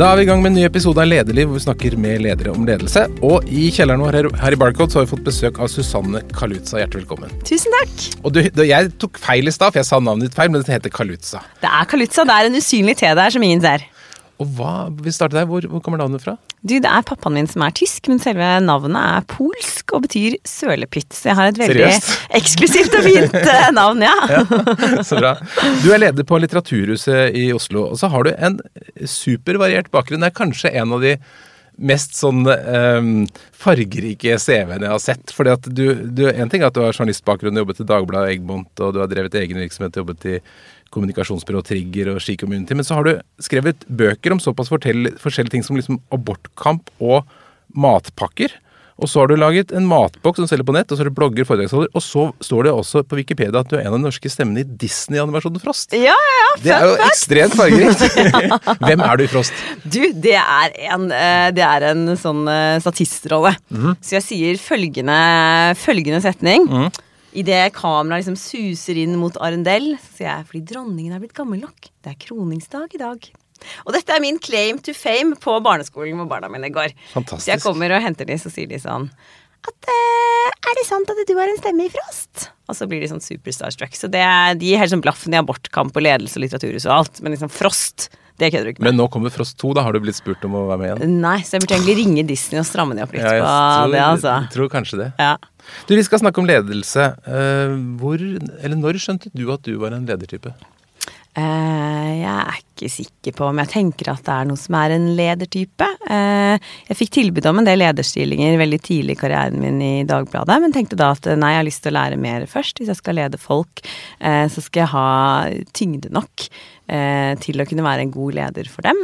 Da er vi i gang med en ny episode av Lederliv, hvor vi snakker med ledere om ledelse. Og i kjelleren vår her, i Barcode så har vi fått besøk av Susanne Kalutza. Hjertelig velkommen. Tusen takk. Og du, du, jeg tok feil i stad, for jeg sa navnet ditt feil, men det heter Kalutza. Det er Kalutza. Det er en usynlig T der som ingen ser. Og hva, vi starter der, hvor, hvor kommer navnet fra? Du, Det er pappaen min som er tysk, men selve navnet er polsk og betyr sølepytt. Så jeg har et veldig Seriøst? eksklusivt og fint eh, navn, ja. Så bra. Du er leder på Litteraturhuset i Oslo, og så har du en supervariert bakgrunn. Det er kanskje en av de mest sånn um, fargerike CV-ene jeg har sett. Fordi at du, du, En ting er at du har journalistbakgrunn, jobbet i Dagbladet, Egmont, og du har drevet egen virksomhet, jobbet i kommunikasjonsbyrå Trigger og Ski Community. Men så har du skrevet bøker om såpass forskjellige, ting som liksom abortkamp og matpakker. Og så har du laget en matboks som selger på nett, og så er du blogger, foredragsholder. Og så står det også på Wikipedia at du er en av de norske stemmene i Disney-animasjonen Frost. Ja, ja, ja. Det er jo ekstremt fargerikt. Hvem er du i Frost? Du, det er en, eh, det er en sånn eh, statistrolle. Så jeg sier følgende, følgende setning. Idet kameraet liksom suser inn mot Arendel, så sier jeg fordi dronningen er blitt gammel nok. Det er kroningsdag i dag. Og dette er min claim to fame på barneskolen hvor barna mine går. Fantastisk. Så jeg kommer og henter de, så sier de sånn at eh, Er det sant at du har en stemme i Frost? Og så blir de sånn superstarstruck. Så det er, de er helt sånn blaffen i abortkamp og ledelse og litteraturhus og alt. Men liksom Frost, det kødder du ikke med. Men nå kommer Frost 2, da har du blitt spurt om å være med igjen? Nei, så jeg burde egentlig ringe Disney og stramme de opp litt Ja, jeg på tror, det, altså. Jeg tror kanskje det. Ja. Du, Vi skal snakke om ledelse. Eh, hvor, eller Når skjønte du at du var en ledertype? Eh, jeg er ikke sikker på om jeg tenker at det er noe som er en ledertype. Eh, jeg fikk tilbud om en del lederstillinger veldig tidlig i karrieren min i Dagbladet, men tenkte da at nei, jeg har lyst til å lære mer først. Hvis jeg skal lede folk, så skal jeg ha tyngde nok eh, til å kunne være en god leder for dem.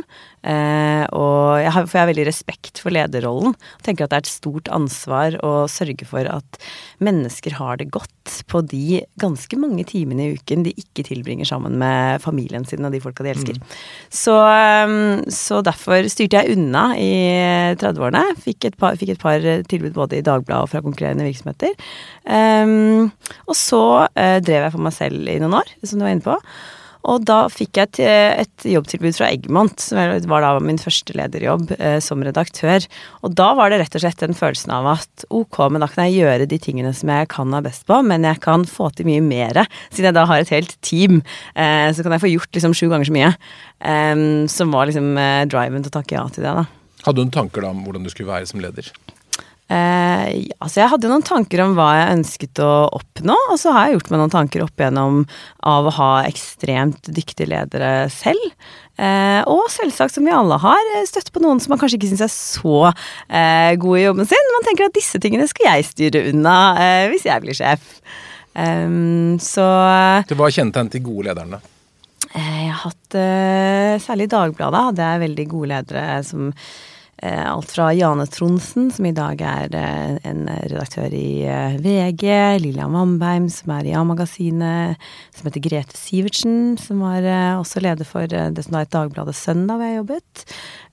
Eh, og jeg har, for jeg har veldig respekt for lederrollen. Og tenker at det er et stort ansvar å sørge for at mennesker har det godt på de ganske mange timene i uken de ikke tilbringer sammen med familien sin og de folka de elsker. Så, um, så derfor styrte jeg unna i 30-årene. Fikk, et par- fikk et par tilbud både i Dagbladet og fra konkurrerende virksomheter. Um, og så eh, drev jeg for meg selv i noen år, som du var inne på. Og da fikk jeg et, et jobbtilbud fra Egmont, som var da min første lederjobb eh, som redaktør. Og da var det rett og slett den følelsen av at ok, men da kan jeg gjøre de tingene som jeg kan ha best på, men jeg kan få til mye mer. Siden jeg da har et helt team, eh, så kan jeg få gjort liksom sju ganger så mye. Eh, som var liksom eh, driven til å takke ja til det, da. Hadde du noen tanker da om hvordan du skulle være som leder? Eh, altså jeg hadde noen tanker om hva jeg ønsket å oppnå, og så har jeg gjort meg noen tanker opp igjennom av å ha ekstremt dyktige ledere selv. Eh, og selvsagt, som vi alle har, støtte støtt på noen som man kanskje ikke syns er så eh, god i jobben sin. Man tenker at disse tingene skal jeg styre unna eh, hvis jeg blir sjef. Em, så Det var kjennetegn til gode lederne. Eh, Jeg har hatt, eh, særlig i Dagbladet, hadde jeg veldig gode ledere som eh, alt fra Jane Tronsen, som i dag er eh, en redaktør i eh, VG, Lillian Wambeim, som er i A-magasinet, som heter Grete Sivertsen, som var eh, også leder for eh, det som da het Dagbladet Søndag, hvor jeg jobbet.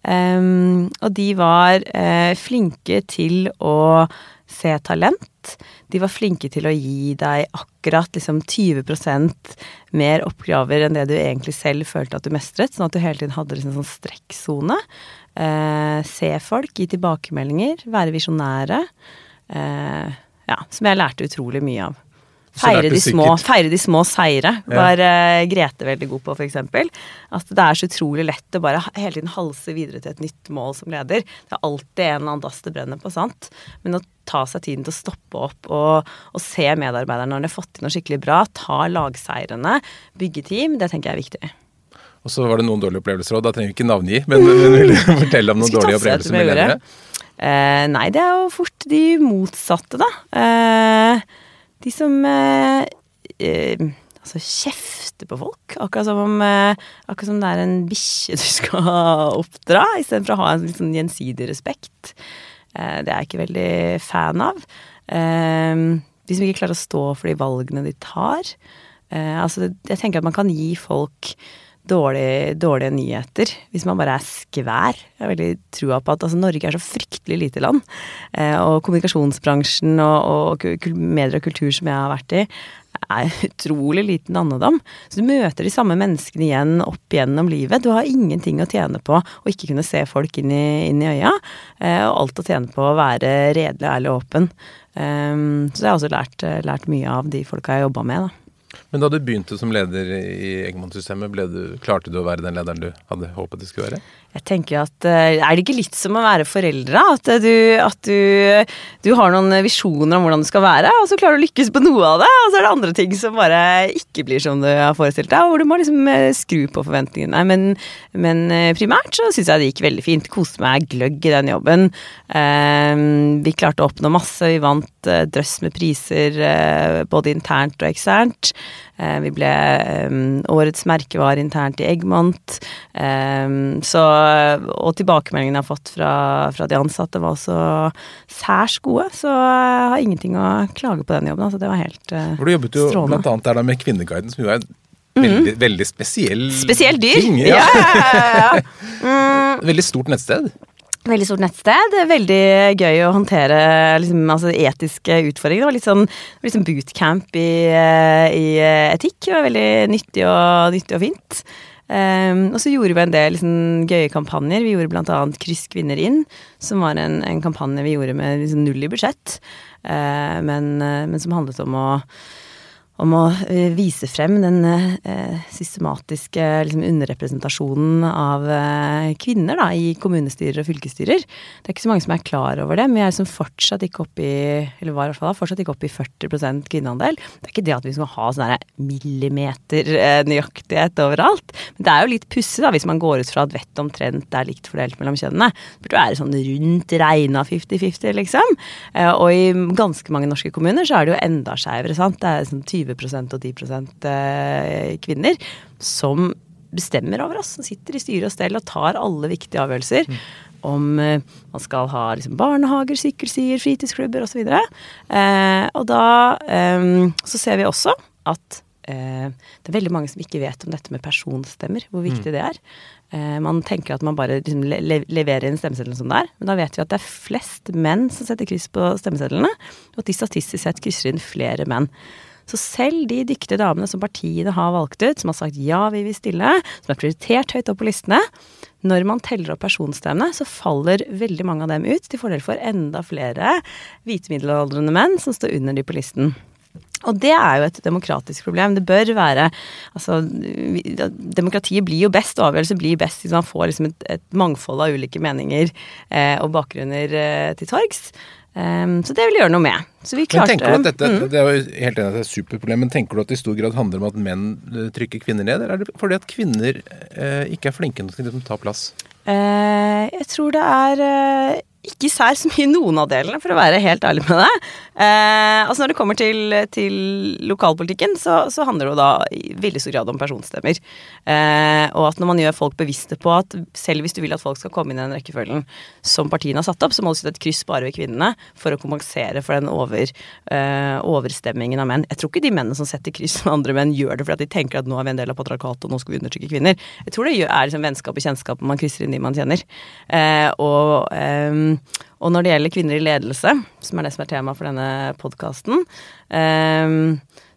Um, og de var uh, flinke til å se talent. De var flinke til å gi deg akkurat liksom 20% mer oppgaver enn det du egentlig selv følte at du mestret, sånn at du hele tiden hadde en sånn strekksone. Eh, se folk, gi tilbakemeldinger, være visjonære. Eh, ja, som jeg lærte utrolig mye av. Feire de, små, feire de små seire var eh, Grete veldig god på, f.eks. At det er så utrolig lett å bare hele tiden halse videre til et nytt mål som leder. Det er alltid en eller annen dass det brenner på, sant. Men å ta seg tiden til å stoppe opp og, og se medarbeiderne når de har fått til noe skikkelig bra, ta lagseirene, bygge team, det tenker jeg er viktig. Og så var det noen dårlige opplevelser òg. Da trenger vi ikke navngi, men, men vil du fortelle om noen dårlige opplevelser med ledere? ordet. Eh, nei, det er jo fort de motsatte, da. Eh, de som eh, eh, altså kjefter på folk. Akkurat som om Akkurat som det er en bikkje du skal oppdra, istedenfor å ha en sånn gjensidig respekt. Eh, det er jeg ikke veldig fan av. De som ikke klarer å stå for de valgene de tar. Eh, altså, jeg tenker at man kan gi folk dårlige, dårlige nyheter hvis man bare er skvær. Jeg har veldig trua på at altså, Norge er så fryktelig lite land. Eh, og kommunikasjonsbransjen og, og medier og kultur som jeg har vært i, er utrolig liten andedam. Så du møter de samme menneskene igjen opp gjennom livet. Du har ingenting å tjene på å ikke kunne se folk inn i, inn i øya, eh, og alt å tjene på å være redelig, ærlig og åpen. Um, så jeg har også lært, lært mye av de folka jeg jobba med, da. Men da du begynte som leder i Egmont-systemet, klarte du å være den lederen du hadde håpet du skulle være? Jeg tenker at eh, Er det ikke litt som å være foreldre? At, du, at du, du, har noen visjoner om hvordan du skal være, og så klarer du å lykkes på noe av det, og så er det andre ting som bare ikke blir som du har forestilt deg, hvor du må liksom eh, skru på forventningene. Men, men eh, primært så syns jeg det gikk veldig fint. Koste meg gløgg i den jobben. Vi klarte å oppnå masse. Vi vant drøss med priser både internt og eksternt. Eh, vi ble årets merkevare internt i Eggmont. Så, og tilbakemeldingene jeg har fått fra, fra, de ansatte var også særs gode. Så jeg har ingenting å klage på den jobben. Altså, det var helt strålende. For du jobbet jo strålende. blant annet der da med Kvinneguiden, som jo er en veldig, mm. veldig spesiell Spesielt dyr. ting. Ja. Ja, ja, mm. Veldig stort nettsted. Veldig stort nettsted. Veldig gøy å håndtere liksom, altså, etiske utfordringer. Det var litt sånn, liksom bootcamp i, eh, i, eh, etikk. Det var veldig nyttig og, nyttig og fint. Um, og så gjorde vi en del liksom, gøye kampanjer. Vi gjorde bl.a. Kryss kvinner inn, som var en, en, kampanje vi gjorde med liksom, null i budsjett, uh, men, uh, men som handlet om å om å eh, vise frem den eh, systematiske liksom, underrepresentasjonen av eh, kvinner da, i kommunestyrer og fylkesstyrer. Det er ikke så mange som er klar over det, men vi er liksom fortsatt ikke oppe i eller var i hvert fall fortsatt ikke oppe i 40% kvinneandel. Det er ikke det at vi skal ha sånn millimeter nøyaktighet overalt. Men det er jo litt pussig hvis man går ut fra at vettet omtrent er likt fordelt mellom kjønnene. Det burde være sånn rundt regna 50-50, liksom. Og i ganske mange norske kommuner så er det jo enda skeivere. Det er sånn 20 20% og 10 eh, kvinner som bestemmer over oss. Som sitter i styre og stell og tar alle viktige avgjørelser. Mm. Om eh, man skal ha liksom, barnehager, sykkelstier, fritidsklubber osv. Eh, og da eh, så ser vi også at eh, det er veldig mange som ikke vet om dette med personstemmer, hvor viktig mm. det er. Eh, man tenker at man bare liksom, le leverer inn stemmeseddelen som det er, men da vet vi at det er flest menn som setter kryss på stemmesedlene, og at de statistisk sett krysser inn flere menn. Så selv de dyktige damene som partiene har valgt ut, som har sagt ja, vi vil stille, som er prioritert høyt opp på listene, når man teller opp personstemmene, så faller veldig mange av dem ut, til fordel for enda flere hvite middelaldrende menn som står under de på listen. Og det er jo et demokratisk problem. Det bør være Altså, demokratiet blir jo best, og avgjørelser blir best hvis man får liksom et, et mangfold av ulike meninger eh, og bakgrunner eh, til torgs. Um, så det vil gjøre noe med. Så vi klarte men tenker du at dette, mm. Det er jo helt enig at det er et superproblem, men tenker du at det i stor grad handler om at menn eh, trykker kvinner ned, eller er det fordi at kvinner eh, ikke er flinke nok til å ta plass? Uh, jeg tror det er uh, ikke sær så mye noen av delene, for å være helt ærlig med deg. Eh, altså Når det kommer til, til lokalpolitikken, så, så, handler det jo da i veldig stor grad om personstemmer. Eh, og at når man gjør folk bevisste på at selv hvis du vil at folk skal komme inn i den rekkefølgen som partiene har satt opp, så må du sette et kryss bare ved kvinnene for å kompensere for den over, eh, overstemmingen av menn. Jeg tror ikke de mennene som setter kryss med andre menn, gjør det fordi de tenker at nå er vi en del av patriarkatet, og nå skal vi undertrykke kvinner. Jeg tror det er liksom vennskap og kjennskap man krysser inn de man kjenner. Eh, og eh, og når det gjelder kvinner i ledelse, som er det som er tema for denne podkasten, um,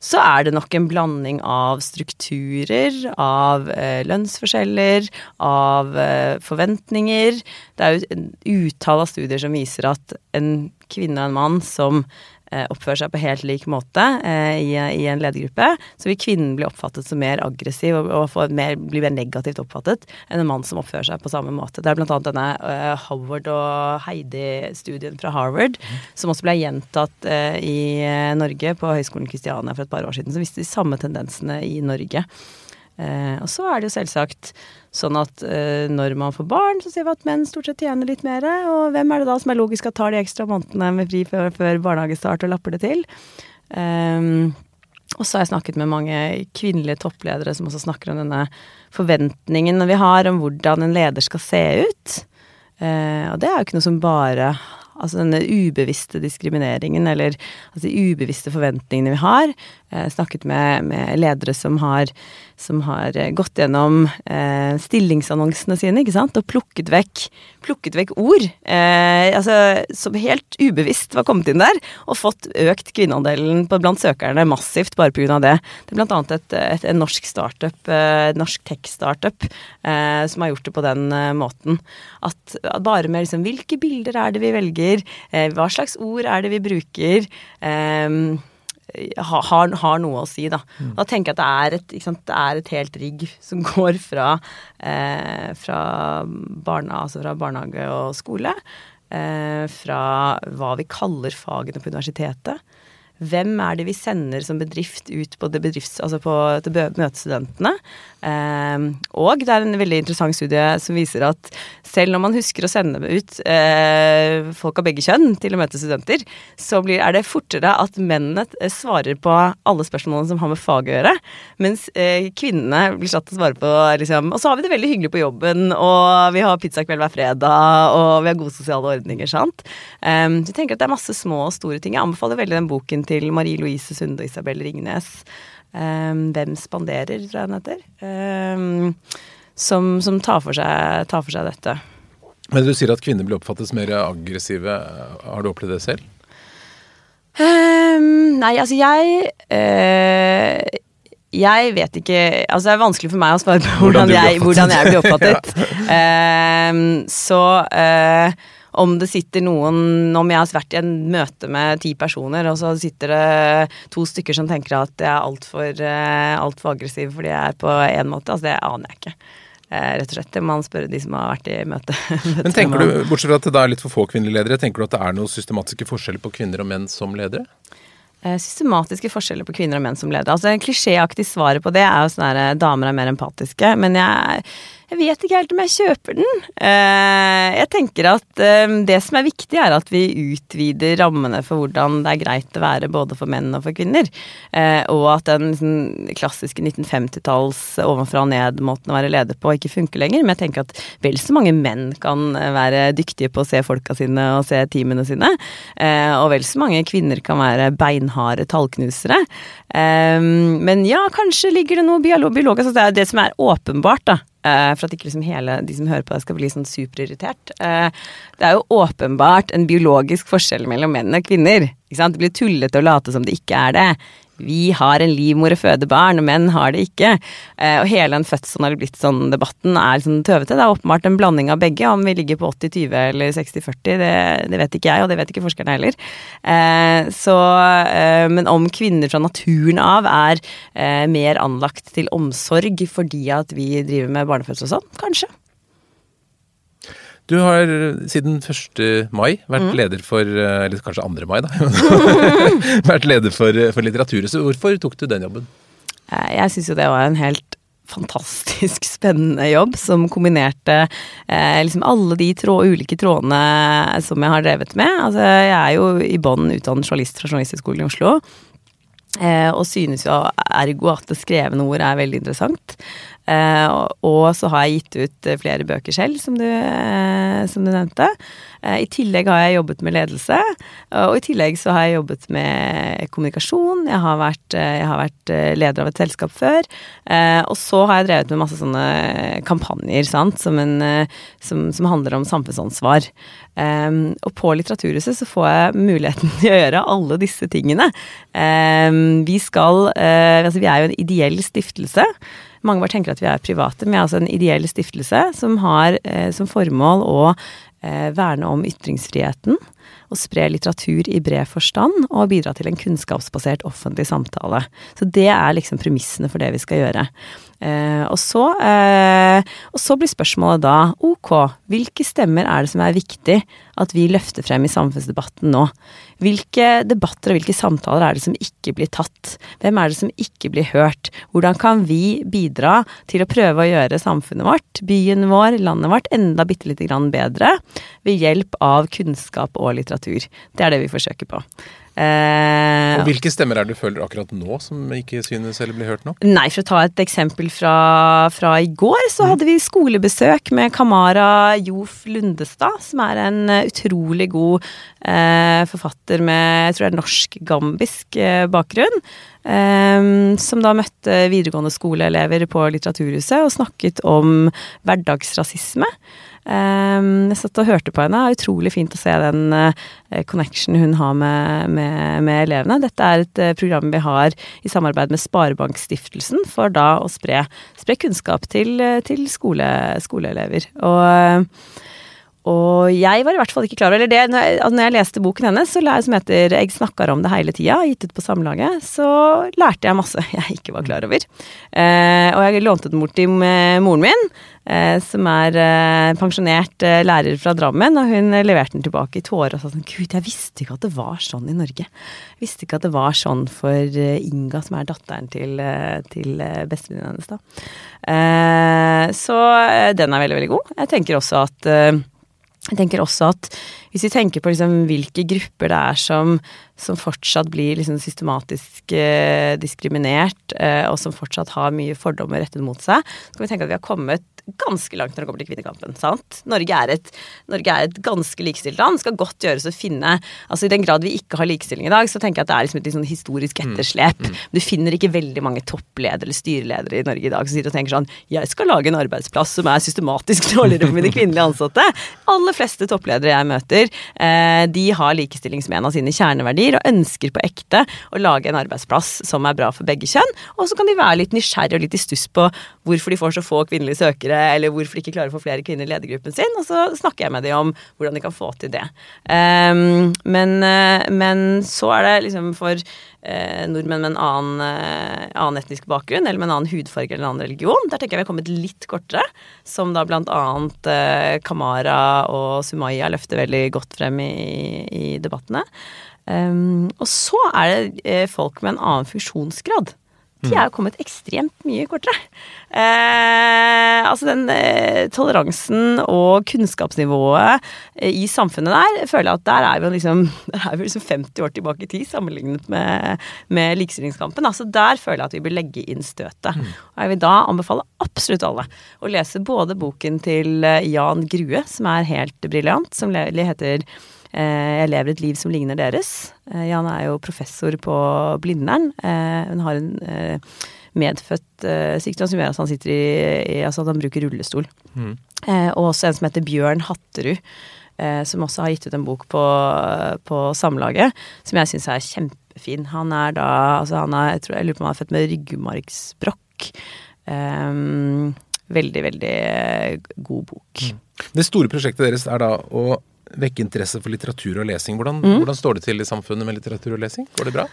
så er det nok en blanding av strukturer, av uh, lønnsforskjeller, av uh, forventninger. Det er jo et utall av studier som viser at en kvinne og en mann som Eh, oppfører seg på helt lik måte eh, i, i, en ledergruppe, så vil kvinnen bli oppfattet som mer aggressiv og, og mer, bli mer negativt oppfattet enn en mann som oppfører seg på samme måte. Det er annet denne uh, Howard og Heidi-studien fra Harvard, mm. som også ble gjentatt i Norge på Høgskolen Kristiania for et par år siden, som viste de samme tendensene i Norge. Og så er det jo selvsagt Sånn at eh, når man får barn, så ser vi at menn stort sett tjener litt mer. Og hvem er det da som er logisk at tar de ekstra månedene med fri før, før barnehagestart og lapper det til? Um, og så har jeg snakket med mange kvinnelige toppledere som også snakker om denne forventningen vi har om hvordan en leder skal se ut. Uh, og det er jo ikke noe som bare Altså denne ubevisste diskrimineringen, eller altså de ubevisste forventningene vi har, eh, snakket med, med, ledere som har, som har eh, gått gjennom eh, stillingsannonsene sine, ikke sant, og plukket vekk, plukket vekk ord eh, altså, som helt ubevisst var kommet inn der, og fått økt kvinneandelen blant søkerne massivt bare pga. det. Det er annet et, et, en norsk startup, eh, norsk tech-startup, eh, som har gjort det på den måten. At, at bare med liksom, hvilke bilder er det vi velger, hva slags ord er det vi bruker, Um, har, har, noe å si, da. Mm. Da tenker jeg at det er et, sant, det er et helt rigg som går fra, eh, fra, barna, altså fra, barnehage og skole. Eh, fra hva vi kaller fagene på universitetet. Hvem er det vi sender som bedrift ut på, bedrifts, altså på til møtestudentene? Eh, og det er en veldig interessant studie som viser at selv når man husker å sende ut eh, folk av begge kjønn til å møte studenter, så blir, er det fortere at mennene eh, svarer på alle spørsmålene som har med fag å gjøre, mens eh, kvinnene blir satt til å svare på liksom Og så har vi det veldig hyggelig på jobben, og vi har pizzakveld hver fredag, og vi har gode sosiale ordninger, sant. Eh, så jeg tenker at det er masse små og store ting. Jeg anbefaler veldig den boken til Marie Louise Sunde og Isabel Ringnes. Um, Hvem spanderer, tror jeg den heter. Um, som, som tar, for seg, tar, for seg, dette. Men du sier at kvinner blir oppfattet som mer aggressive. Har du opplevd det selv? Um, nei, altså jeg uh, Jeg vet ikke Altså det er vanskelig for meg å svare på hvordan, hvordan, jeg, hvordan jeg, blir oppfattet. ja. um, så uh, om det sitter noen Om jeg har vært i en møte med ti personer, og så sitter det to stykker som tenker at jeg er altfor uh, alt for aggressiv fordi jeg er på én måte, altså det aner jeg ikke. Uh, rett og slett. Det må man spørre de som har vært i møte. Men tenker du, Bortsett fra at det er litt for få kvinnelige ledere, tenker du at det er noen systematiske forskjeller på kvinner og menn som ledere? Eh, systematiske forskjeller på kvinner og menn som ledere. Altså, Klisjéaktig svaret på det er jo sånn at damer er mer empatiske. Men jeg jeg vet ikke helt om jeg kjøper den. Eh, jeg tenker at eh, det som er viktig, er at vi utvider rammene for hvordan det er greit å være både for menn og for kvinner. Eh, og at den liksom, klassiske 1950-talls ovenfra og ned-måten å være leder på ikke funker lenger. Men jeg tenker at vel så mange menn kan være dyktige på å se folka sine og se teamene sine. Og vel så mange kvinner kan være beinharde tallknusere. Men ja, kanskje ligger det noe biolog, biolog altså Det er det som er åpenbart, da for at ikke liksom hele de som hører på deg, skal bli sånn superirritert. Uh, det er jo åpenbart en biologisk forskjell mellom menn og kvinner. Det blir tullete å late som det ikke er det. Vi har en livmor og føder barn, og menn har det ikke. Eh, og hele den fødselen har blitt sånn debatten er liksom tøvete. Det er åpenbart en blanding av begge. Om vi ligger på 80-20 eller 60-40, det, det, vet ikke jeg, og det vet ikke forskerne heller. Eh, så, eh, men om kvinner fra naturen av er mer anlagt til omsorg fordi at vi driver med barnefødsel og sånn, kanskje. Du har siden 1. mai vært mm. leder for eh, Eller kanskje 2. mai, da. vært leder for, for Litteraturhuset. Hvorfor tok du den jobben? Eh, jeg syns jo det var en helt fantastisk spennende jobb som kombinerte eh, liksom alle de tråd, ulike trådene som jeg har drevet med. Altså, jeg er jo i bånn utdannet journalist fra Journalisthøgskolen i Oslo. Eh, og synes jo ergo at det skrevne ord er veldig interessant. Eh, og så har jeg gitt ut eh, flere bøker selv, som du, eh, som du, nevnte. I tillegg har jeg jobbet med ledelse, og i tillegg så har jeg jobbet med kommunikasjon. Jeg har vært, jeg har vært leder av et selskap før. Og så har jeg drevet med masse sånne kampanjer, sant, som, en, som, som handler om samfunnsansvar. og på Litteraturhuset så får jeg muligheten til å gjøre alle disse tingene. vi skal Altså vi er jo en ideell stiftelse. Mange bare tenker at vi er private, men vi er altså en ideell stiftelse som har eh, som formål å eh, verne om ytringsfriheten og spre litteratur i bred forstand og bidra til en kunnskapsbasert offentlig samtale. Så det er liksom premissene for det vi skal gjøre. Eh, og, så, eh, og, så, blir spørsmålet da ok, hvilke stemmer er det som er viktig at vi løfter frem i samfunnsdebatten nå? Hvilke debatter og hvilke samtaler er det som ikke blir tatt? Hvem er det som ikke blir hørt? Hvordan kan vi bidra til å prøve å gjøre samfunnet vårt, byen vår, landet vårt, enda bitte lite grann bedre ved hjelp av kunnskap og litteratur? Det er det vi forsøker på. Eh, Og hvilke stemmer er det du føler akkurat nå som ikke synes eller blir hørt nå? Nei, for å ta et eksempel fra, fra i går, så hadde vi skolebesøk med Kamara Jof Lundestad, som er en eh, utrolig god eh, forfatter med jeg tror det er norsk-gambisk eh, bakgrunn. eh, som da møtte videregående skoleelever på Litteraturhuset og snakket om hverdagsrasisme. Um, jeg satt og hørte på henne. Det er utrolig fint å se den uh, connection hun har med, med, med, elevene. Dette er et uh, program vi har i samarbeid med Sparebankstiftelsen for da å spre, spre kunnskap til, til skole, skoleelever. Og og jeg var i hvert fall ikke klar over det, når jeg, altså når jeg leste boken hennes, som heter 'Jeg snakker om det hele tida', gitt ut på Samlaget, så lærte jeg masse jeg ikke var klar over. Eh, og jeg lånte den bort til moren min, eh, som er eh, pensjonert eh, lærer fra Drammen, og hun leverte den tilbake i tårer og sa sånn 'Gud, jeg visste ikke at det var sånn i Norge'. Jeg visste ikke at det var sånn for eh, Inga, som er datteren til, eh, til bestevenninnen hennes, da. så den er veldig, veldig god. Jeg tenker også at jeg tenker også at hvis vi tenker på liksom hvilke grupper det er som, som fortsatt blir liksom systematisk eh, diskriminert, eh, og som fortsatt har mye fordommer rettet mot seg, så kan vi tenke at vi har kommet ganske langt når det kommer til kvinnekampen. sant? Norge er et, Norge er et ganske likestilt land. skal godt gjøres å finne altså I den grad vi ikke har likestilling i dag, så tenker jeg at det er liksom et liksom historisk mm. etterslep. Mm. Du finner ikke veldig mange toppledere eller styreledere i Norge i dag som sitter og tenker sånn Jeg skal lage en arbeidsplass som er systematisk dårligere for mine kvinnelige ansatte. Aller fleste toppledere jeg møter, eh, de har likestilling som en av sine kjerneverdier og ønsker på ekte å lage en arbeidsplass som er bra for begge kjønn. Og så kan de være litt nysgjerrige og litt i stuss på hvorfor de får så få kvinnelige søkere eller hvorfor de ikke klarer å få flere kvinner i ledergruppen sin. Og så snakker jeg med dem om hvordan de kan få til det. Um, men, uh, men, så er det liksom for uh, nordmenn med en annen, uh, annen, etnisk bakgrunn, eller med en annen hudfarge eller en annen religion, der tenker jeg vi har kommet litt kortere. Som da blant annet Kamara og Sumaya løfter veldig godt frem i, i debattene. Um, og så er det folk med en annen funksjonsgrad de er jo kommet ekstremt mye kortere. Eh, altså den eh, toleransen og kunnskapsnivået eh, i samfunnet der, føler jeg at der er vi liksom, er vi liksom 50 år tilbake i tid sammenlignet med, med likestillingskampen. Altså der føler jeg at vi bør legge inn støtet. Mm. Og jeg vil da anbefale absolutt alle å lese både boken til eh, Jan Grue, som er helt briljant, som heter jeg lever et liv som ligner deres. Eh, Jan er jo professor på Blindern. Eh, hun har en medfødt sykdom som gjør at han sitter i, i Altså at han bruker rullestol. Mm. Og også en som heter Bjørn Hatterud. som også har gitt ut en bok på, på Samlaget, som jeg syns er kjempefin. Han er da Altså han er, jeg, tror, jeg lurer på om han er født med ryggmargsbrokk. Um, veldig, veldig god bok. Mm. Det store prosjektet deres er da å vekke interesse for litteratur og lesing. Hvordan, mm. hvordan, står det til i samfunnet med litteratur og lesing? Går det bra?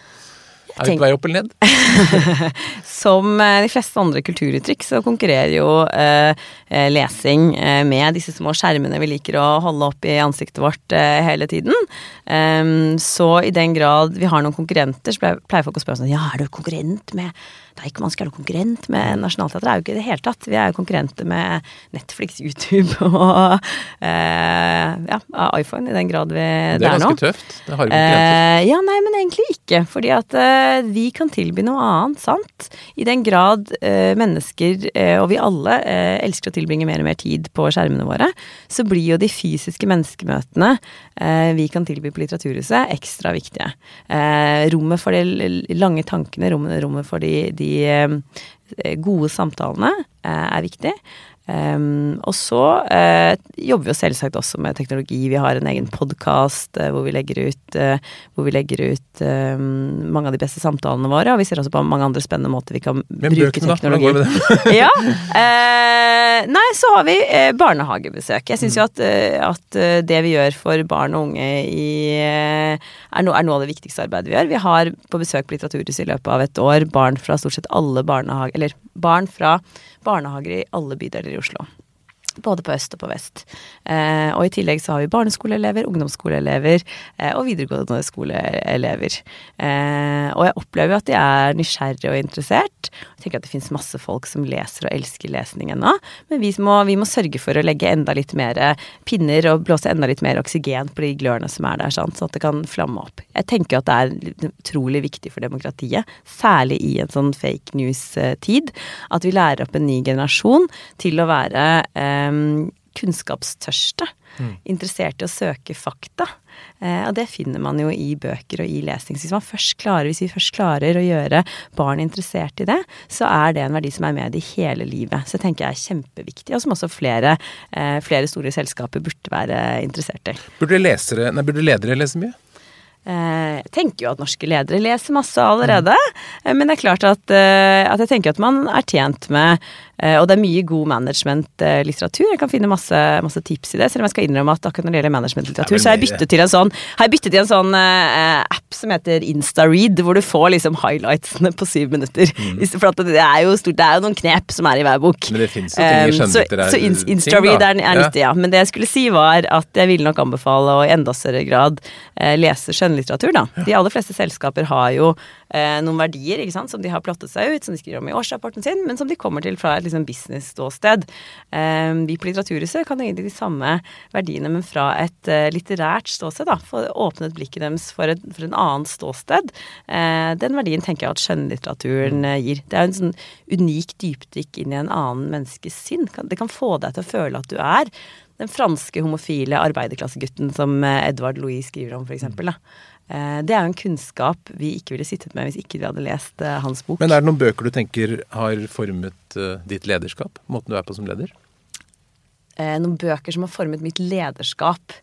Er vi på vei opp eller ned? Som eh, de fleste andre kulturuttrykk så konkurrerer jo eh, eh, lesing eh, med disse små skjermene vi liker å holde opp i ansiktet vårt eh, hele tiden. Um, så i den grad vi har noen konkurrenter, så pleier folk å spørre sånn Ja, er du konkurrent med Deichman skal være konkurrent med Nationaltheatret. er jo ikke i det hele tatt. Vi er jo konkurrenter med Netflix, YouTube og eh, ja, iPhone, i den grad vi det er, det er ganske tøft. Det har jo konkurrenter. Eh, ja, nei, men egentlig ikke. Fordi at eh, vi kan tilby noe annet, sant. I den grad eh, mennesker, eh, og vi alle, eh, elsker å tilbringe mer og mer tid på skjermene våre, så blir jo de fysiske menneskemøtene vi kan tilby på Litteraturhuset, ekstra viktige. rommet for de lange tankene, rommet, rommet for de, de de eh, gode samtalene eh, er viktig. Um, og så uh, jobber vi jo selvsagt også med teknologi. Vi har en egen podkast uh, hvor vi legger ut, uh, hvor vi legger ut um, mange av de beste samtalene våre. Og vi ser også på mange andre spennende måter vi kan Men bruke bøkene, teknologi. Hvordan går det med ja, Nei, så har vi barnehagebesøk. Jeg syns jo at, at, det vi gjør for barn og unge i, er, no, er, noe av det viktigste arbeidet vi gjør. Vi har på besøk på Litteraturhuset i løpet av et år barn fra stort sett alle barnehager Eller barn fra barnehager i alle bydeler i Oslo. Både på øst og på vest. Eh, og i tillegg så har vi barneskoleelever, ungdomsskoleelever eh, og videregående skoleelever. Eh, og jeg opplever at de er nysgjerrige og interessert. Jeg tenker at det fins masse folk som leser og elsker lesning ennå. Men vi må, vi må, sørge for å legge enda litt mer pinner og blåse enda litt mer oksygen på de glørne som er der, sånn at det kan flamme opp. Jeg tenker at det er utrolig viktig for demokratiet, særlig i en sånn fake news-tid, at vi lærer opp en ny generasjon til å være eh, kunnskapstørste. Mm. Interessert i å søke fakta. Eh, og det finner man jo i bøker og i lesning. Så hvis, man først klarer, hvis vi først klarer å gjøre barn interessert i det, så er det en verdi som er med i hele livet. Så det tenker jeg er kjempeviktig, og som også flere, eh, flere store selskaper burde være interessert i. Burde, lesere, nei, burde ledere lese mye? Eh, jeg tenker jo at norske ledere leser masse allerede. Mm. Men det er klart at, eh, at, jeg tenker at man er tjent med Eh, og det er mye god management-litteratur. Jeg kan finne masse, masse, tips i det. Selv om jeg skal innrømme at akkurat når det gjelder management-litteratur, så har jeg byttet til en sånn, har jeg byttet til en sånn uh, app som heter InstaRead, hvor du får liksom highlightsene på syv minutter. Mm. For det er, jo stort, det er jo noen knep som er i hver bok. Men det fins jo ting i skjønnlitterær um, Så, så InstaRead er, er nyttig, ja. Men det jeg skulle si var at jeg ville nok anbefale å i enda større grad uh, lese skjønnlitteratur, da. De aller fleste selskaper har jo uh, noen verdier ikke sant, som de har plottet seg ut, som de skriver om i årsrapporten sin, men som de kommer til fra et liksom business-ståsted. Um, vi på Litteraturhuset kan egentlig de samme verdiene, men fra et uh, litterært ståsted. da, Få åpnet blikket deres for, et, for en annen ståsted. Uh, den verdien tenker jeg at skjønnlitteraturen uh, gir. Det er en sånn unik dypdykk inn i en annen menneskes sinn. Det kan få deg til å føle at du er den franske homofile arbeiderklassegutten som Edvard Louis skriver om, f.eks. Eh, det er jo en kunnskap vi ikke ville sittet med hvis ikke vi hadde lest eh, hans bok. Men er det noen bøker du tenker har formet eh, ditt lederskap? Måten du er på som leder? Noen bøker som har formet mitt lederskap.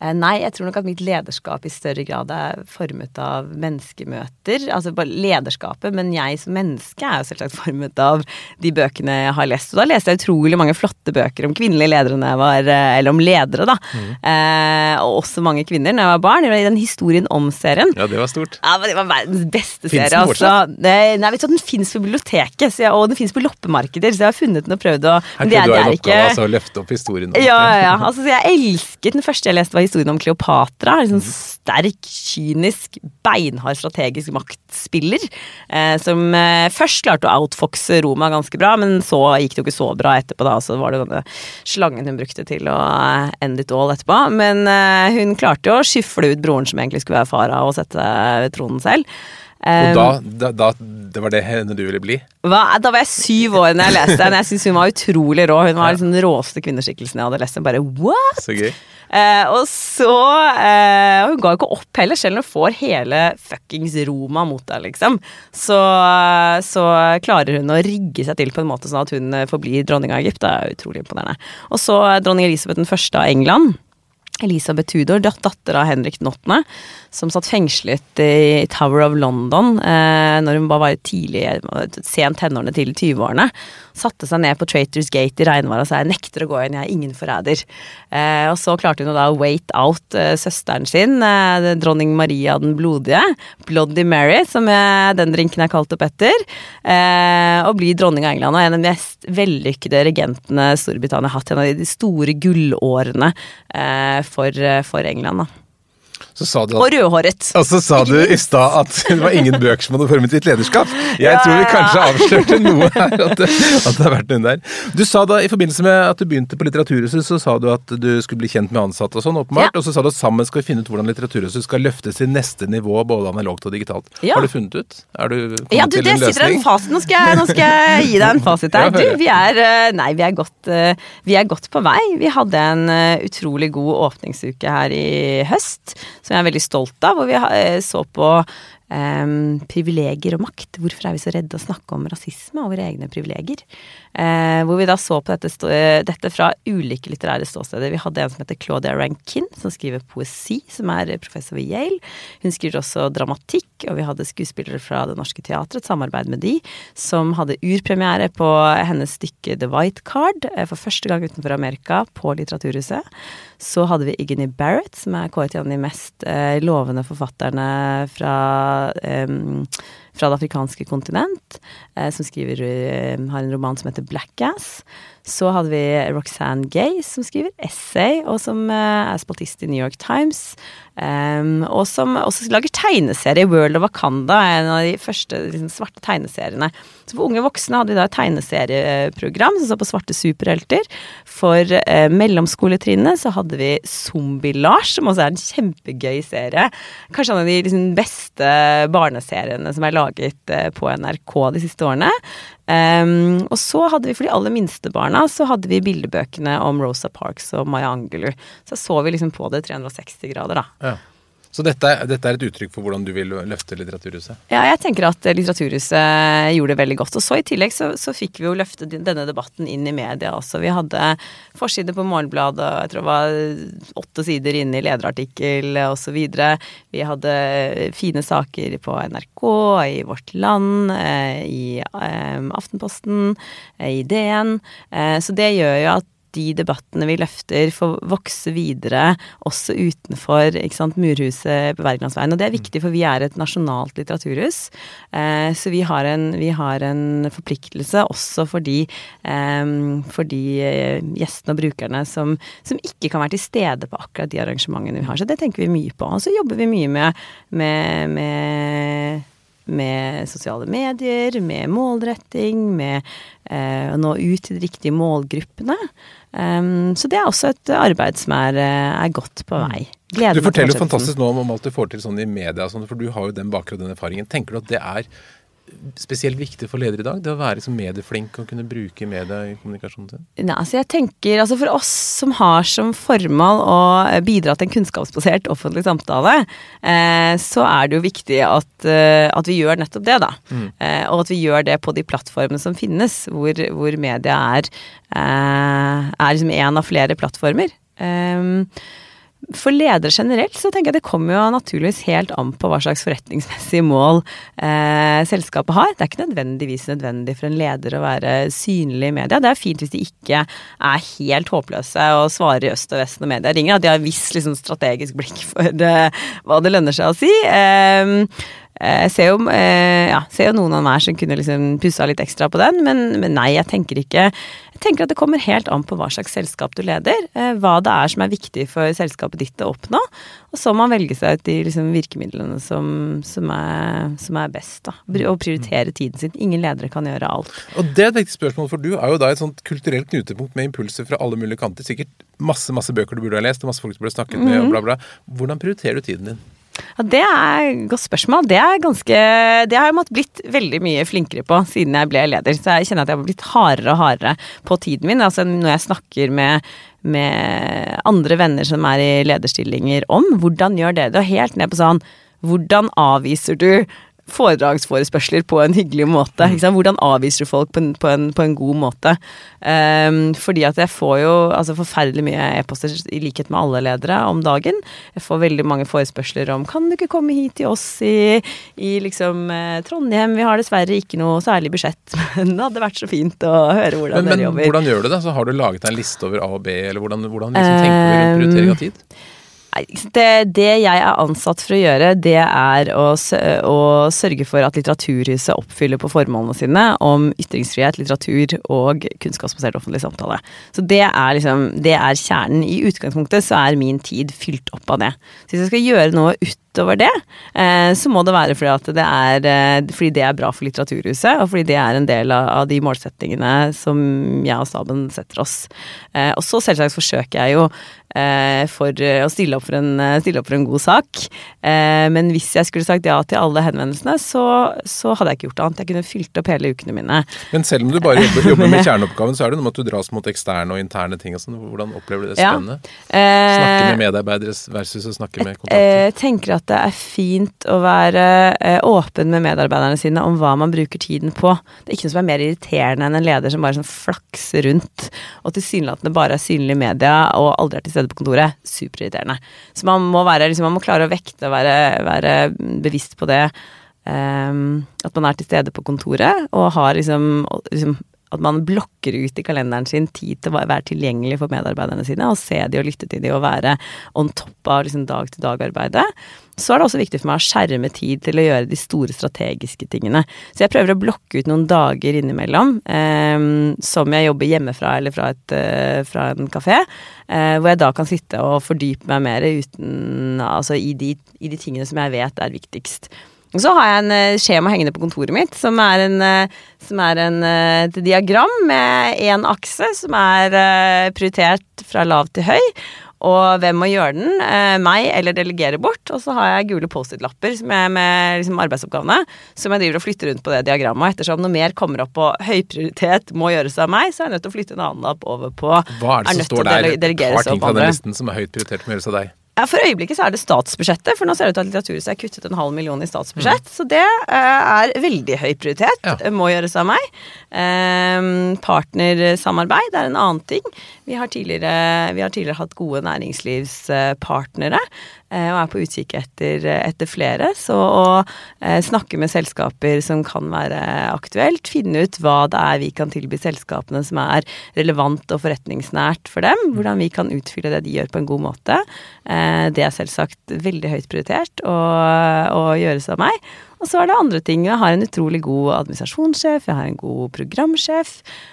Eh, nei, jeg tror nok at mitt lederskap i større grad er formet av menneskemøter. Altså bare lederskapet, men jeg som menneske er jo selvsagt formet av de bøkene jeg har lest. Og da leste jeg utrolig mange flotte bøker om kvinnelige ledere når jeg var eh, Eller om ledere, da. Mm. Eh, og også mange kvinner når jeg var barn. I den historien om-serien. Ja, det var stort. Ja, Det var verdens beste serie. Den altså. Nei, vet du, den fins på biblioteket, jeg, og den fins på loppemarkeder, så jeg har funnet den og prøvd å Her kunne du ha en oppgave, altså, å løfte opp historien. Ja, ja, ja. Altså, jeg elsket den første jeg leste, var historien om Kleopatra. En sånn sterk, kynisk, beinhard strategisk maktspiller. Eh, som eh, først klarte å outfoxe Roma ganske bra, men så gikk det jo ikke så bra etterpå. da, Så var det denne slangen hun brukte til å eh, end it all etterpå. Men eh, hun klarte jo å skyfle ut broren som egentlig skulle være fara, og sette tronen selv. Og da, da, da, det var det henne du ville bli? Hva? Da var jeg syv år da jeg leste den. Jeg syns hun var utrolig rå. Hun var liksom den råeste kvinneskikkelsen jeg hadde lest. Bare what?! Så gøy. Eh, og så eh, Hun ga jo ikke opp heller, selv når hun får hele fuckings Roma mot deg, liksom. Så, så, klarer hun å rigge seg til på en måte sånn at hun forblir dronning av Egypt. Det er utrolig imponerende. Og så dronning Elisabeth den første av England. Elisabeth Tudor, datter av Henrik den 8., som satt fengslet i Tower of London eh, når hun bare var tidlig, sent tenårene til 20-årene. Satte seg ned på Traitors Gate i regnværet og sa 'jeg nekter å gå inn, jeg er ingen forræder'. Eh, og så klarte hun da å wait out eh, søsteren sin, eh, dronning Maria den blodige, Bloody Mary, som jeg, den drinken er kalt opp etter, eh, og bli dronning av England. Og en av de mest vellykkede regentene Storbritannia har hatt, en av de store gullårene eh, for, for England. da. At, og rødhåret. Og så sa du i stad at det var ingen bøker som hadde formet ditt lederskap. Jeg ja, tror vi kanskje avslørte noe her, at det, at det, har vært noen der. Du sa da i forbindelse med at du begynte på Litteraturhuset, så sa du at du skulle bli kjent med ansatte og sånn, åpenbart. Ja. Og så sa du at sammen skal vi finne ut hvordan Litteraturhuset skal løftes til neste nivå, både analogt og digitalt. Ja. Har du funnet ut? Er du kommet ja, du, til en løsning? Sitter en fasit. Nå, skal jeg, nå skal jeg gi deg en fasit her. Du, vi er eh, Nei, vi er godt, eh, vi er godt på vei. Vi hadde en eh, utrolig god åpningsuke her i høst, som jeg er veldig stolt av, hvor vi eh, så på um, privilegier og makt. Hvorfor er vi så redde å snakke om rasisme og våre egne privilegier? Uh, hvor vi da så på dette, dette, fra ulike litterære ståsteder. Vi hadde en som heter Claudia Rankin, som skriver poesi, som er professor ved Yale. Hun skriver også dramatikk, og vi hadde skuespillere fra Det Norske Teatret, et samarbeid med de, som hadde urpremiere på hennes stykke The White Card for første gang utenfor Amerika, på Litteraturhuset. Så hadde vi Igny Barrett, som er kåret til en av de mest eh, lovende forfatterne fra, eh, fra det afrikanske kontinent, eh, som skriver, eh, har en roman som heter Blackass. Så hadde vi Roxanne Gay, som skriver essay, og som eh, er spaltist i New York Times. Um, og som også lager tegneserie. World of Wakanda er en av de første liksom, svarte tegneseriene. Så for unge voksne hadde vi da et tegneserieprogram som så på svarte superhelter. For uh, mellomskoletrinnet så hadde vi Zombie-Lars, som også er en kjempegøy serie. Kanskje en av de liksom, beste barneseriene som er laget uh, på NRK de siste årene. Um, og så hadde vi for de aller minste barna så hadde vi bildebøkene om Rosa Parks og Maya Angelou. Så så vi liksom på det 360 grader, da. Ja. Så dette, dette, er et uttrykk for hvordan du vil løfte Litteraturhuset? Ja, jeg tenker at Litteraturhuset gjorde det veldig godt. Og så i tillegg så, så fikk vi jo løfte denne debatten inn i media også. Vi hadde forside på Morgenbladet, jeg tror det var åtte sider inne i lederartikkel osv. Vi hadde fine saker på NRK, i Vårt Land, eh, i eh, Aftenposten, eh, i DN. Så det gjør jo at de debattene vi løfter, får vokse videre også utenfor sant, murhuset på Wergelandsveien. Og det er viktig, for vi er et nasjonalt litteraturhus. Eh, så vi har, en, vi har, en, forpliktelse også for de, eh, for de eh, gjestene og brukerne som, som, ikke kan være til stede på akkurat de arrangementene vi har. Så det tenker vi mye på. Og så jobber vi mye med, med, med med sosiale medier, med målretting, med eh, nå ut til de riktige målgruppene. Um, så det er også et arbeid som er, eh, er godt på vei. Gleder du forteller jo fantastisk nå om alt du får til sånn i media, sånn, for du har jo den bakgrunnen og den erfaringen. Tenker du at det er spesielt viktig for ledere i dag? Det å være liksom medieflink og kunne bruke media i kommunikasjonen sin? Nei, altså jeg tenker, altså For oss som har som formål å bidra til en kunnskapsbasert offentlig samtale, eh, så er det jo viktig at, eh, at, vi gjør nettopp det, da. Mm. Eh, og at vi gjør det på de plattformene som finnes, hvor, hvor media er, eh, er liksom en av flere plattformer. Um, for ledere generelt så tenker jeg det kommer jo naturligvis helt an på hva slags forretningsmessige mål eh, selskapet har. Det er ikke nødvendigvis nødvendig for en leder å være synlig i media. Det er fint hvis de ikke er helt håpløse og svarer i øst og vest når media ringer. At de har visst liksom, strategisk blikk for eh, hva det lønner seg å si. Eh, jeg eh, ser jo, eh, ja, ser jo noen av meg som kunne liksom pussa litt ekstra på den, men, men, nei, jeg tenker ikke Jeg tenker at det kommer helt an på hva slags selskap du leder. Eh, hva det er som er viktig for selskapet ditt å oppnå. Og så må man velge seg ut de liksom, virkemidlene som, som, er, som, er, best. Da. Og prioritere tiden sin. Ingen ledere kan gjøre alt. Og det er et viktig spørsmål, for du er jo da et sånt kulturelt knutepunkt med impulser fra alle mulige kanter. Sikkert masse masse bøker du burde ha lest, og masse folk du burde ha snakket med, og mhm. bla, bla. Hvordan prioriterer du tiden din? Ja, Det er et godt spørsmål. Det er ganske Det har jeg blitt veldig mye flinkere på siden jeg ble leder. Så jeg kjenner at jeg har blitt hardere og hardere på tiden min. Altså når jeg snakker med, med andre venner som er i lederstillinger om hvordan gjør det, og helt ned på sånn hvordan avviser du foredragsforespørsler på en hyggelig måte. Hvordan avviser du folk på en, på en, på en god måte? Um, fordi at jeg får jo altså forferdelig mye e-poster, i likhet med alle ledere, om dagen. Jeg får veldig mange forespørsler om kan du ikke komme hit til oss i, i liksom eh, Trondheim, vi har dessverre ikke noe særlig budsjett, men det hadde vært så fint å høre hvordan men, dere jobber. Men hvordan gjør du det? Så har du laget deg en liste over A og B, eller hvordan, hvordan liksom tenker du rundt prioritering av tid? Det, det, jeg er ansatt for å gjøre, det er å, å, sørge for at Litteraturhuset oppfyller på formålene sine om ytringsfrihet, litteratur og kunnskapsbasert offentlig samtale. Så det er liksom, det er kjernen. I utgangspunktet så er min tid fylt opp av det. Så hvis jeg skal gjøre noe ut utover det, eh, så må det være fordi, det er, eh, fordi det er bra for Litteraturhuset, og fordi det er en del av, de målsettingene som jeg og staben setter oss. Eh, og så selvsagt forsøker jeg jo for å stille opp for, en, stille opp for en god sak. Men hvis jeg skulle sagt ja til alle henvendelsene, så, så, hadde jeg ikke gjort annet. Jeg kunne fylt opp hele ukene mine. Men selv om du bare jobber, jobber med kjerneoppgaven, så er det noe med at du dras mot eksterne og interne ting og sånn. Hvordan opplever du det spennende? Ja. Snakke med medarbeidere versus å snakke med kontakter? Jeg tenker at at det er fint å være eh, åpen med medarbeiderne sine om hva man bruker tiden på. Det er ikke noe som er mer irriterende enn en leder som bare sånn flakser rundt og tilsynelatende bare er synlig i media og aldri er til stede på kontoret. Superirriterende. Så man må, være, liksom, man må klare å vekte og være, være bevisst på det. Um, at man er til stede på kontoret og har liksom, liksom at man blokker ut i kalenderen sin tid til å være tilgjengelig for medarbeiderne sine, og se de og lytte til de og være on top av liksom dag-til-dag-arbeidet. Så er det også viktig for meg å skjerme tid til å gjøre de store strategiske tingene. Så jeg prøver å blokke ut noen dager innimellom eh, som jeg jobber hjemmefra eller fra, et, eh, fra en kafé, eh, hvor jeg da kan sitte og fordype meg mer uten, altså i de, i de tingene som jeg vet er viktigst. Og så har jeg en uh, skjema hengende på kontoret mitt, som er, en, uh, som er en, uh, et diagram med én akse som er prioritert fra lav til høy. Og hvem må gjøre den? meg eller delegere bort. Og så har jeg gule Post-It-lapper med, med liksom arbeidsoppgavene som jeg driver og flytter rundt på det diagrammet. Ettersom noe mer kommer opp på høy prioritet må gjøres av meg, så er jeg nødt til å flytte en annen lapp over på Hva er det som står der? Et par ting fra den listen som er høyt prioritert må gjøres av deg? Ja, For øyeblikket så er det statsbudsjettet, for nå ser det ut til at Litteraturhuset er kuttet en halv million i statsbudsjett. Mm. Så det uh, er veldig høy prioritet. Ja. Må gjøres av meg. Um, partnersamarbeid er en annen ting. Vi har tidligere, vi har tidligere hatt gode næringslivspartnere. Eh, og er på utkikk etter, etter, flere. Så å eh, snakke med selskaper som kan være aktuelt, finne ut hva det er vi kan tilby selskapene som er relevant og forretningsnært for dem, hvordan vi kan utfylle det de gjør på en god måte, eh, det er selvsagt veldig høyt prioritert å, å gjøres av meg. Og så er det andre ting. Jeg har en utrolig god administrasjonssjef, jeg har en god programsjef,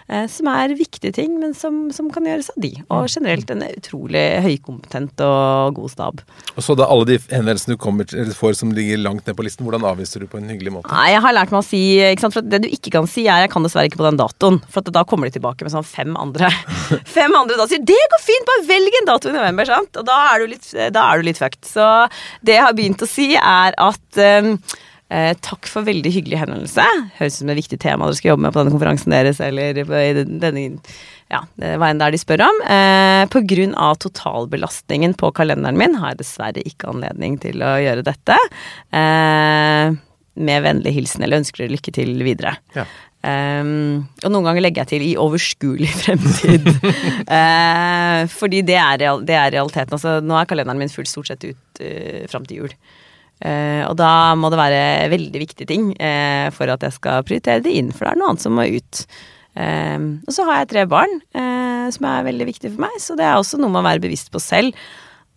eh, som er viktige ting, men som, som, kan gjøres av de. Og generelt en utrolig høykompetent og god stab. Og så da alle de henvendelsene du kommer får som ligger langt ned på listen, hvordan avviser du på en hyggelig måte? Nei, jeg har lært meg å si sant, for Det du ikke kan si, er 'jeg kan dessverre ikke på den datoen'. For da kommer de tilbake med sånn fem andre. fem andre da sier 'det går fint, bare velg en dato i november', sant? Og da er du litt, da er du litt fucked. Så det jeg har begynt å si, er at um, Eh, takk for veldig hyggelig henvendelse. Høres ut som et viktig tema dere skal jobbe med på denne konferansen deres, eller i denne ja, veien der er de spør om. Eh, på grunn av totalbelastningen på kalenderen min har jeg dessverre ikke anledning til å gjøre dette. Eh, med vennlig hilsen, eller ønsker dere lykke til videre. Ja. Um, og noen ganger legger jeg til 'i overskuelig fremtid'. uh, fordi det er, det er, realiteten. Altså, nå er kalenderen min full stort sett ut uh, fram til jul. Uh, og da må det være veldig viktige ting uh, for at jeg skal prioritere det inn, for det er noe annet som må ut. Uh, og så har jeg tre barn som er veldig viktige for meg, så det er også noe man må være bevisst på selv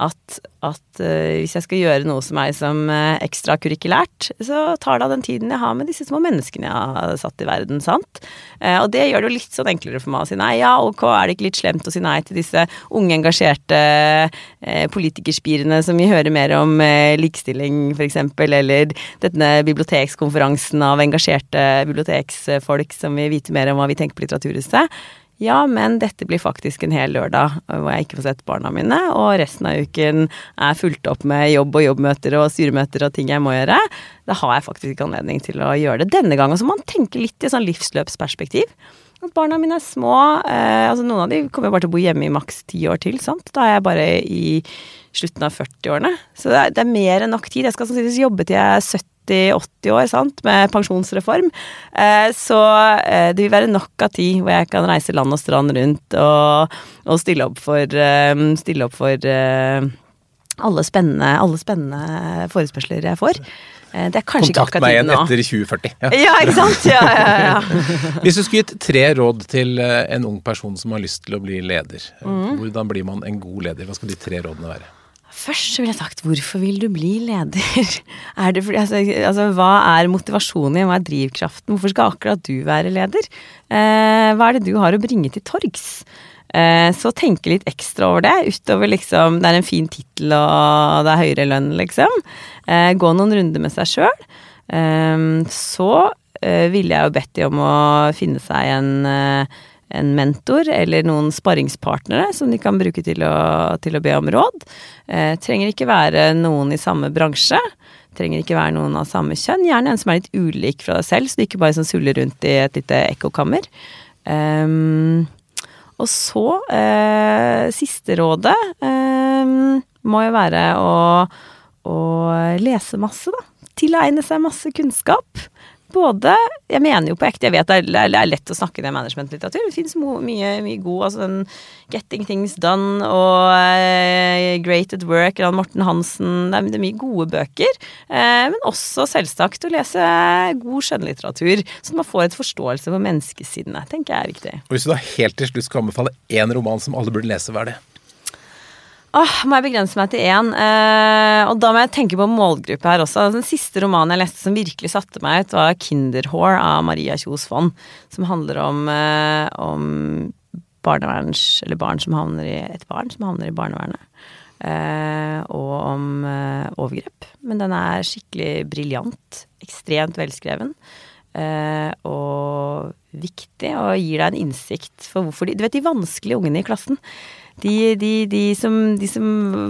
at, at uh, hvis jeg skal gjøre noe som er som uh, ekstrakurikulært, så tar det av den tiden jeg har med disse små menneskene jeg har satt i verden, sant. Uh, og det gjør det jo litt sånn enklere for meg å si nei. Ja, ok, er det ikke litt slemt å si nei til disse unge, engasjerte politikerspirene som vi hører mer om likestilling, f.eks., eller denne bibliotekskonferansen av engasjerte biblioteksfolk som vil vite mer om hva vi tenker på Litteraturhuset. Ja, men dette blir faktisk en hel lørdag hvor jeg ikke får sett barna mine, og resten av uken er fulgt opp med jobb og jobbmøter og styremøter og ting jeg må gjøre. Da har jeg faktisk ikke anledning til å gjøre det denne gangen. Så man tenker litt i sånn livsløpsperspektiv. At barna mine er små. Eh, altså Noen av de kommer bare til å bo hjemme i maks ti år til. sant? Da er jeg bare i slutten av 40-årene. Så det er, det er, mer enn nok tid. Jeg skal sannsynligvis jobbe til jeg er 70 70-80 år sant, med pensjonsreform. Eh, så eh, det vil være nok av tid hvor jeg kan reise land og strand rundt og, og stille opp for, eh, stille opp for alle, spennende, alle spennende forespørsler jeg får. Det er kanskje Kontakt ikke meg igjen etter 2040. Ja. ja, ikke sant? Ja, ja, ja. Hvis du skulle gitt tre råd til en ung person som har lyst til å bli leder, mm. hvordan blir man en god leder? Hva skal de tre rådene være? Først så ville jeg sagt hvorfor vil du bli leder? Er det fordi, altså, altså, hva er motivasjonen hva er drivkraften? Hvorfor skal akkurat du være leder? Eh, hva er det du har å bringe til torgs? Eh, så tenke litt ekstra over det, utover liksom Det er en fin tittel og det er høyere lønn, liksom. Eh, gå noen runder med seg sjøl. Eh, så eh, ville jeg jo bedt de om å finne seg en eh, en mentor eller noen sparringspartnere som de kan bruke til å, til å be om råd. Eh, trenger ikke være noen i samme bransje. Trenger ikke være noen av samme kjønn. Gjerne en som er litt ulik fra deg selv, så du ikke bare sånn suller rundt i et lite ekkokammer. Um, og så, eh, siste rådet eh, må jo være å, å lese masse, da. Tilegne seg masse kunnskap. Både Jeg mener jo på ekte, jeg vet det er, lett å snakke ned managementlitteratur. Det fins mye, mye god altså den Getting Things Done og eh, Great at Work av Morten Hansen. Det er, mye gode bøker. Eh, men også selvsagt å lese god skjønnlitteratur, så man får et forståelse for menneskesinnet. tenker jeg er viktig. Og Hvis du da helt til slutt skal anbefale én roman som alle burde lese, hva er det? Åh, må jeg begrense meg til én? Eh, og da må jeg tenke på målgruppe her også. Den siste romanen jeg leste som virkelig satte meg ut, var 'Kinderhår' av Maria Kjos Fond. Som handler om, eh, om barneverns... Eller barn som havner i Et barn som havner i barnevernet. Eh, og om eh, overgrep. Men den er skikkelig briljant. Ekstremt velskreven. Eh, og viktig, og gir deg en innsikt for hvorfor de Du vet de vanskelige ungene i klassen de, de, de, som, de som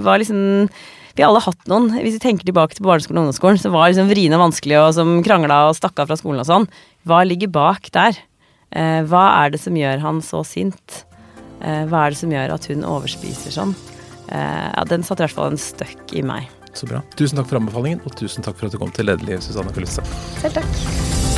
var liksom vi har alle hatt noen, hvis vi tenker tilbake til barneskolen og ungdomsskolen, som var liksom vriene og vanskelige, og som krangla og stakk av fra skolen og sånn. Hva ligger bak der? Eh, hva er det som gjør han så sint? Eh, hva er det som gjør at hun overspiser sånn? Eh, ja, den satte i hvert fall en støkk i meg. Så bra. Tusen takk for anbefalingen, og tusen takk for at du kom til Lederliv, Susanne Kulisse. Selv takk.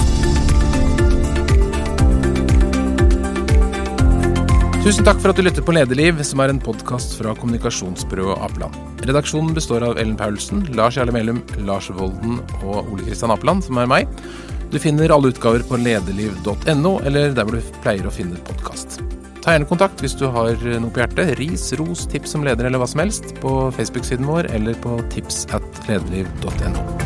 Tusen takk for at du lytter på Lederliv, som er en podkast fra kommunikasjonsbyrået Apeland. Redaksjonen består av Ellen Paulsen, Lars Jarle Melum, Lars Volden og Ole Kristian Apeland, som er meg. Du finner alle utgaver på lederliv.no, eller der hvor du pleier å finne podkast. Ta gjerne kontakt hvis du har noe på hjertet. Ris, ros, tips om leder eller hva som helst på Facebook-siden vår eller på tips at lederliv.no.